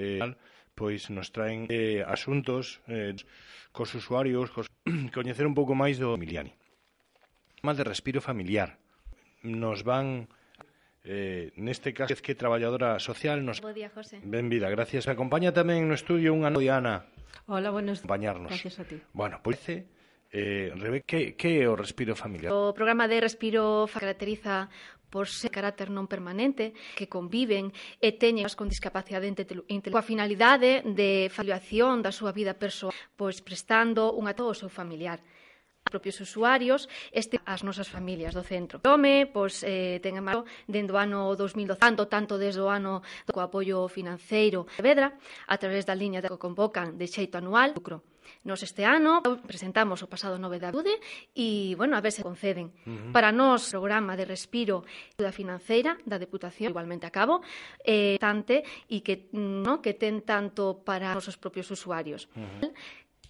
eh, pois nos traen eh, asuntos eh, cos usuarios, cos... coñecer un pouco máis do Emiliani. Mal de respiro familiar. Nos van eh, neste caso que traballadora social nos Bo día, José. Benvida, gracias. Acompaña tamén no estudio unha Diana. Hola, buenos días. Acompañarnos. Gracias a ti. Bueno, pois pues, Eh, Rebe, que, que é o respiro familiar? O programa de respiro caracteriza por ser carácter non permanente, que conviven e teñen con discapacidade intelectual coa finalidade de facilitación da súa vida persoal, pois prestando un ato ao seu familiar a propios usuarios, este as nosas familias do centro. O home, pois, eh, ten a marco dentro do ano 2012, tanto, tanto desde o ano do apoio financeiro de Vedra, a través da liña que convocan de xeito anual, lucro. Nos este ano presentamos o pasado 9 de abril e, bueno, a ver se conceden. Uh -huh. Para nós, programa de respiro da financeira da Deputación, igualmente a cabo, eh, tante e que, no, que ten tanto para os propios usuarios. Uh -huh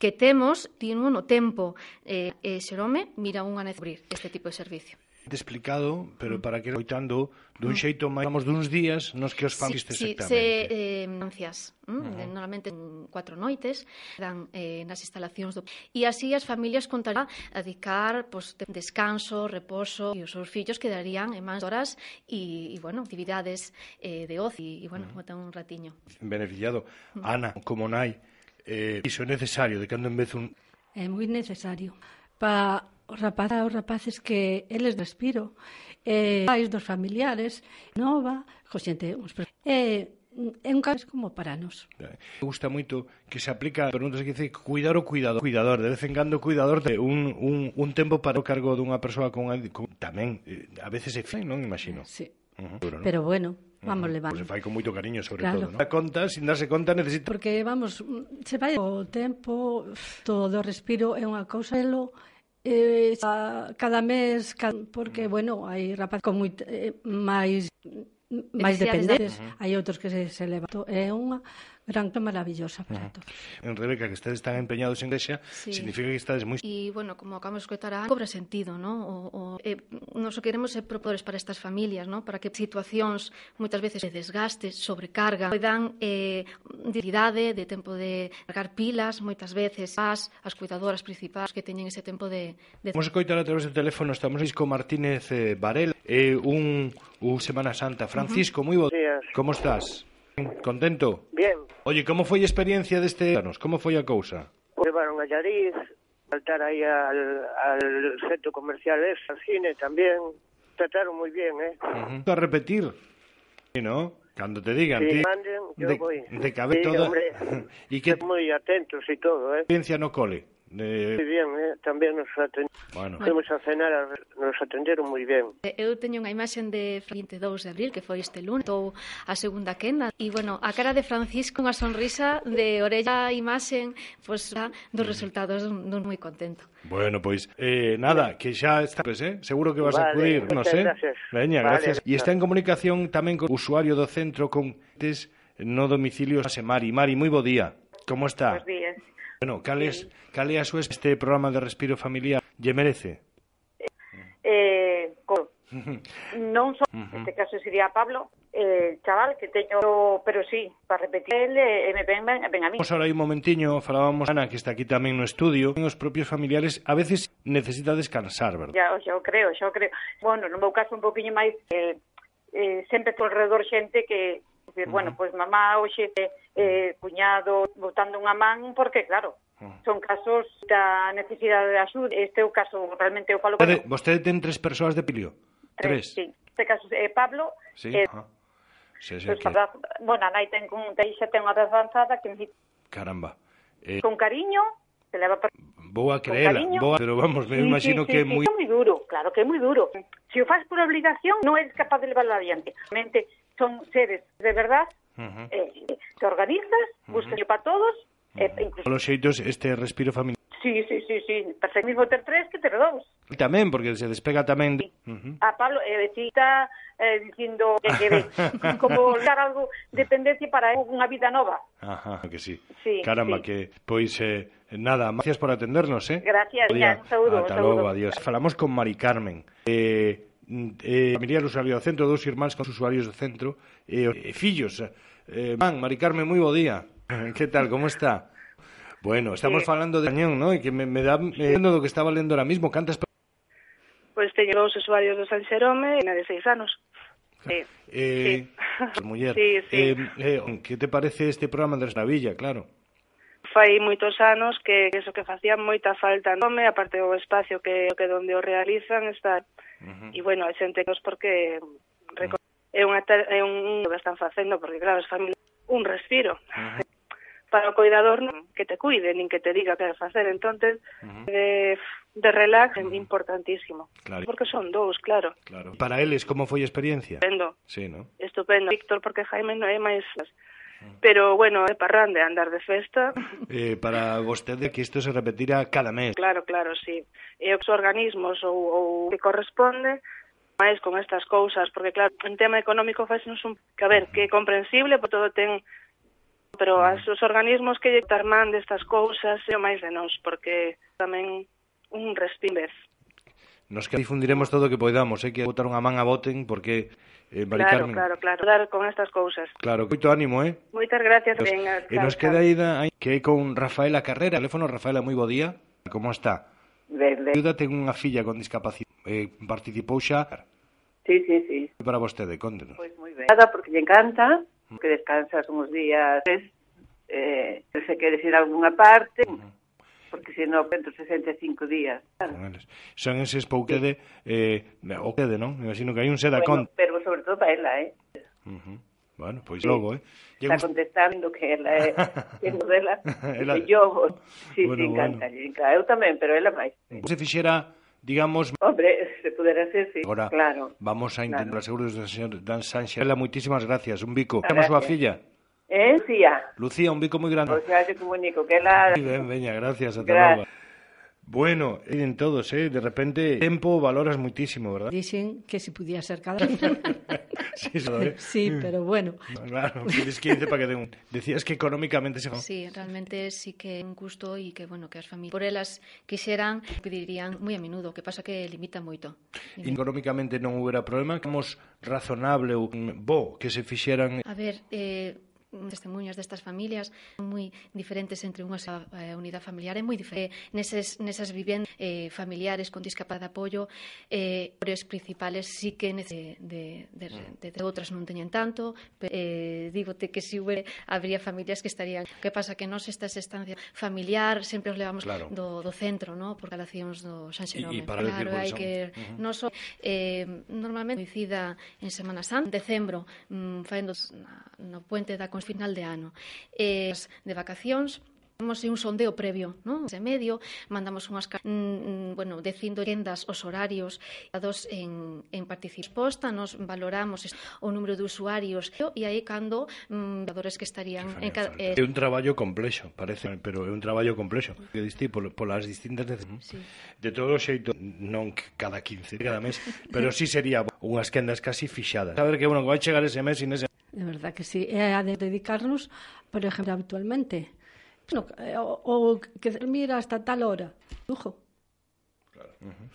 que temos, tiño no tempo, eh, eh, Xerome mira unha necesidade este tipo de servicio te explicado, pero mm. para que coitando dun mm. xeito máis vamos duns días nos que os fan sí, sí, exactamente. Sí, se, eh, ansias, mm, uh eh, -huh. normalmente cuatro noites dan eh, nas instalacións do... E así as familias contarán a dedicar pues, descanso, reposo e os seus fillos quedarían en máis horas e, e bueno, actividades eh, de ocio e, bueno, mm. uh -huh. un ratiño. Beneficiado. Uh -huh. Ana, como nai, eh, iso é necesario de cando en vez un... É moi necesario. Para os rapazas, os rapaces que eles respiro, eh, pais dos familiares, nova, co xente, uns, eh, é un caso como para nos. Eh. Me gusta moito que se aplica, pero non que dice cuidar o cuidador, cuidador, de vez en cando cuidador de un, un, un tempo para o cargo dunha persoa con, con tamén eh, a veces é fin, non imagino. Sí. Uh -huh. Pero, ¿no? pero bueno, vamos uh -huh. levando. Pues se fai con moito cariño sobre claro. todo, non? conta, sin darse conta necesita Porque vamos, se vai o tempo, todo o respiro é unha cousa, elo eh, cada mes cada, porque mm. bueno, hai rapaz con moito eh, máis máis dependentes, uh -huh. hai outros que se, se levantou, é unha Branca maravillosa para uh -huh. todos. En Rebeca, que estades tan empeñados en Grecia, sí. significa que estades moi... E, bueno, como acabamos de escutar, cobra sentido, non? O, o, eh, nos o queremos ser propores para estas familias, non? Para que situacións moitas veces de desgaste, sobrecarga, poidan eh, dignidade, de tempo de cargar pilas, moitas veces as, as cuidadoras principais que teñen ese tempo de... de... Vamos a coitar a través do teléfono, estamos con Martínez eh, Varela, eh, un, un Semana Santa. Francisco, uh -huh. moi bo... Días. Como estás? Contento? Bien. Oye, como foi a experiencia deste anos? Como foi a cousa? Levaron a Llariz, saltar aí al, al centro comercial ese, al cine tamén. Trataron moi bien, eh? Uh -huh. A repetir, sí, ¿no? Cando te digan, sí, manden, yo de, voy. de cabe sí, toda... Hombre, y que... Moi atentos e todo, eh? Experiencia no cole. De... Moi eh? tamén nos atendieron. bueno. Fuimos a cenar, a... nos atenderon moi ben. Eh, eu teño unha imaxen de 22 de abril, que foi este lunes, ou a segunda quenda, e, bueno, a cara de Francisco, unha sonrisa de orella a imaxen, pois, pues, dos resultados dun, dun moi contento. Bueno, pois, eh, nada, que xa está, pues, eh? seguro que vas vale, a acudir, non sé. Gracias. Veña, vale, gracias. E está en comunicación tamén con o usuario do centro con no domicilio Mari. Mari, moi bo día. Como está? Bos días. Bueno, cales, es, cal é a súa este programa de respiro familiar lle merece? Eh, co, non só, neste este caso sería Pablo, eh, chaval que teño, pero sí, para repetir, ele, eh, eh, me ven, ven, ven a mí. Vamos ahora aí un momentiño, falábamos Ana, que está aquí tamén no estudio, os propios familiares a veces necesita descansar, verdad? Ya, xa o creo, xa o creo. Bueno, no meu caso un poquinho máis, eh, eh, sempre todo alrededor xente que Dicir, uh -huh. bueno, pois mamá hoxe eh, eh, cuñado botando unha man porque claro, son casos da necesidade de axuda. Este é o caso, realmente eu falo... Vostede, bueno, vostede ten tres persoas de Pilio? Tres, tres. sí. Este caso é eh, Pablo, sí. eh, ah. sí, sí, pues, que... bueno, a nai ten, con, xa ten unha avanzada que... Caramba. Eh... Con cariño, se leva para... Vou a creela, vou a... pero vamos, me sí, imagino sí, que é sí, moi... É moi duro, claro que é moi duro. Se si o faz por obligación, non eres capaz de levarlo adiante. Mente, son seres de verdad uh -huh. eh, te organizas buscas uh -huh. para todos uh -huh. eh, incluso... Los xeitos este respiro familiar Sí, sí, sí, sí, pasa mismo ter tres que ter dous. E tamén, porque se despega tamén... De... Uh -huh. A Pablo, eh, está eh, dicindo que, que de, como dar algo dependencia para unha vida nova. Ajá, que sí. sí Caramba, sí. que pois eh, nada, gracias por atendernos, eh? Gracias, ya, un saludo. Ata logo, adiós. Falamos con Mari Carmen. Eh, eh, familiar usuario do centro, dous irmáns con usuarios do centro, eh, e eh, fillos. Eh, man, Mari Carmen, moi bo día. que tal, como está? Bueno, estamos eh, falando de Cañón, ¿no? E que me, me dá eh, do que estaba lendo ahora mismo, cantas Pois pues teño dous usuarios do San Xerome, na de seis anos. Sí. Eh, sí. Muller, sí, sí. Eh, eh, que te parece este programa de Esnavilla, claro? fai moitos anos que eso que facían moita falta nome, aparte do espacio que, que donde o realizan está Uh -huh. E, bueno, hai xente nos porque uh é, unha, é un que están facendo, porque, claro, as familias un respiro. Uh -huh. Para o cuidador non que te cuide, nin que te diga que facer. entonces uh -huh. de, de relax é uh -huh. importantísimo. Claro. Porque son dous, claro. claro. Para eles, como foi a experiencia? Estupendo. Sí, ¿no? Estupendo. Víctor, porque Jaime non é máis... Pero, bueno, é parrande andar de festa. Eh, para vostede que isto se repetirá cada mes. Claro, claro, sí. E os organismos ou, ou que corresponde máis con estas cousas, porque claro, en tema económico facenos un que a ver, que é comprensible, porque todo ten pero as os organismos que lle tarman destas cousas é o máis de nós, porque tamén un respiro Nos que difundiremos todo o que poidamos, eh, que botar unha man a voten porque eh, Mari claro, Carmen. Claro, claro, dar con estas cousas. Claro, moito ánimo, eh? Moitas gracias, venga. E nos queda aí, que con Rafaela Carrera. Teléfono, Rafaela, moi bo día. Como está? Ben, ben. Ayuda ten unha filla con discapacidade. Eh, participou xa? Sí, sí, sí. Para vostede, contenos. Pois pues moi ben. Nada, porque lle encanta, que descansas uns días, eh, se quere ir a alguna parte, uh -huh porque senón 165 días. Claro. Son eses pouquede, sí. eh, o quede, non? Me imagino que hai un seda bueno, con... Pero sobre todo para ela, eh? Uh -huh. Bueno, pois logo, eh? Llego... Está contestando que ela é dela, ela... que yo, sí, bueno, sí, encanta, bueno. encanta. Eu tamén, pero ela máis. Se fixera digamos... Hombre, se pudera ser, sí, Ahora, claro. Vamos a intentar, claro. seguro, señor Dan Sánchez. Ela, moitísimas gracias, un bico. Chama súa filla. Eh, Cía? Lucía, un bico moi grande. O sea, te comunico que. Muy bien, veña, gracias, hasta Gracias. luego. Bueno, en todos, eh, de repente, tempo valoras muitísimo, ¿verdad? Dixen que se podía ser cada Sí, eh. Sí, pero bueno. Claro, tienes 15 para que den un... Decías que económicamente se... Sí, realmente sí que é un gusto e que, bueno, que as familias por elas quixeran, pedirían moi a menudo, que pasa que limita moito. Económicamente non houbera problema, como razonable ou mm, bo que se fixeran A ver, eh, testemunhas destas familias moi diferentes entre unha eh, unidade familiar é moi diferente neses, nesas vivendas eh, familiares con discapacidade de apoio eh, os principales sí que de, de, de, de, de outras non teñen tanto pero, eh, digote que si houve habría familias que estarían que pasa que nós estas estancias familiar sempre os levamos claro. do, do centro no? por relacións do San Xerome claro, hai que uh -huh. non so, eh, normalmente coincida en Semana Santa en decembro mm, faendo na, no puente da Constitución con final de ano. E de vacacións Temos un sondeo previo, non? Ese medio, mandamos unhas mm, mm, bueno, decindo quendas os horarios dados en, en participosta, nos valoramos o número de usuarios e aí cando mm, que estarían en cada... Eh, é un traballo complexo, parece, pero é un traballo complexo que distí por, polas distintas necesidades. Sí. De todo xeito, non cada 15, cada mes, pero sí sería unhas quendas casi fixadas. Saber que, bueno, vai chegar ese mes e nese De verdad que sí. É a de dedicarnos, por exemplo, habitualmente. No, o, o que dormir hasta tal hora. Lujo. Claro. Uh -huh.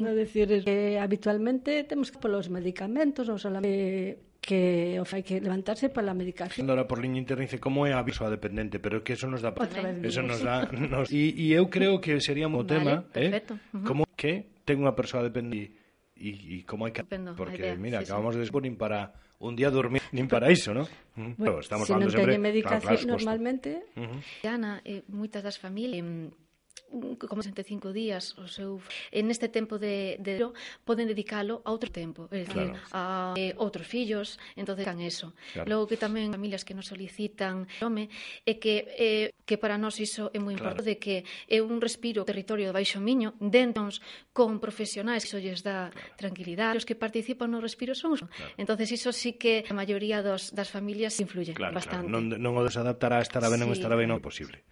No decir que habitualmente temos que polos medicamentos, non solamente que o fai que levantarse para a medicación. Ahora por liña interna dice como é a persoa dependente, pero que eso nos dá eso nos dá nos e, e eu creo que sería un vale, tema, eh, perfecto. eh? Uh -huh. Como que ten unha persoa dependente e e como hai que Dependo, porque idea, mira, sí, acabamos sí. de exponer para un día dormir nin para iso, non? Bueno, Estamos se non teñen medicación claro, claro, normalmente, uh -huh. Ana, eh, moitas das familias eh, como 65 días o seu en este tempo de, de poden dedicalo a outro tempo, é dicir, claro. a eh, outros fillos, entonces can eso. Claro. Logo que tamén familias que nos solicitan nome é que eh, que para nós iso é moi importante claro. de que é un respiro territorio do Baixo Miño, dentro con profesionais que iso lles dá claro. tranquilidade, os que participan no respiro son. Claro. Entonces iso sí que a maioría dos das familias influye claro, bastante. Claro. Non non o desadaptará a ben sí. ou estará ben non posible.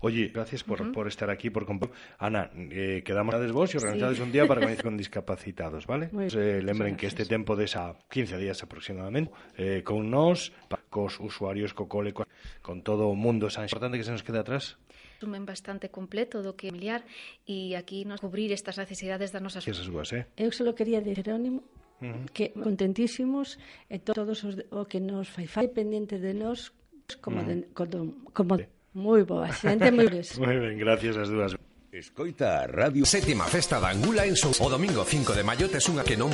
Oye, gracias por, uh -huh. por estar aquí, por compartir. Ana, eh, quedamos a vos y organizades sí. un día para venir con discapacitados, ¿vale? Pues, eh, lembren que este tempo de esa 15 días aproximadamente, eh, con nos, cos usuarios, co cole, co, con todo o mundo, é importante que se nos quede atrás? resumen bastante completo do que familiar e aquí nos cubrir estas necesidades das nosas... Esas dúas, eh? Eu só quería de Jerónimo uh -huh. que contentísimos e todos os, o que nos fai fai pendente de nós como, uh -huh. de, como, como de moi boa, xente moi boas. moi ben, gracias as dúas. Escoita a Radio Sétima Festa da Angula en Sou. O domingo 5 de maio tes unha que non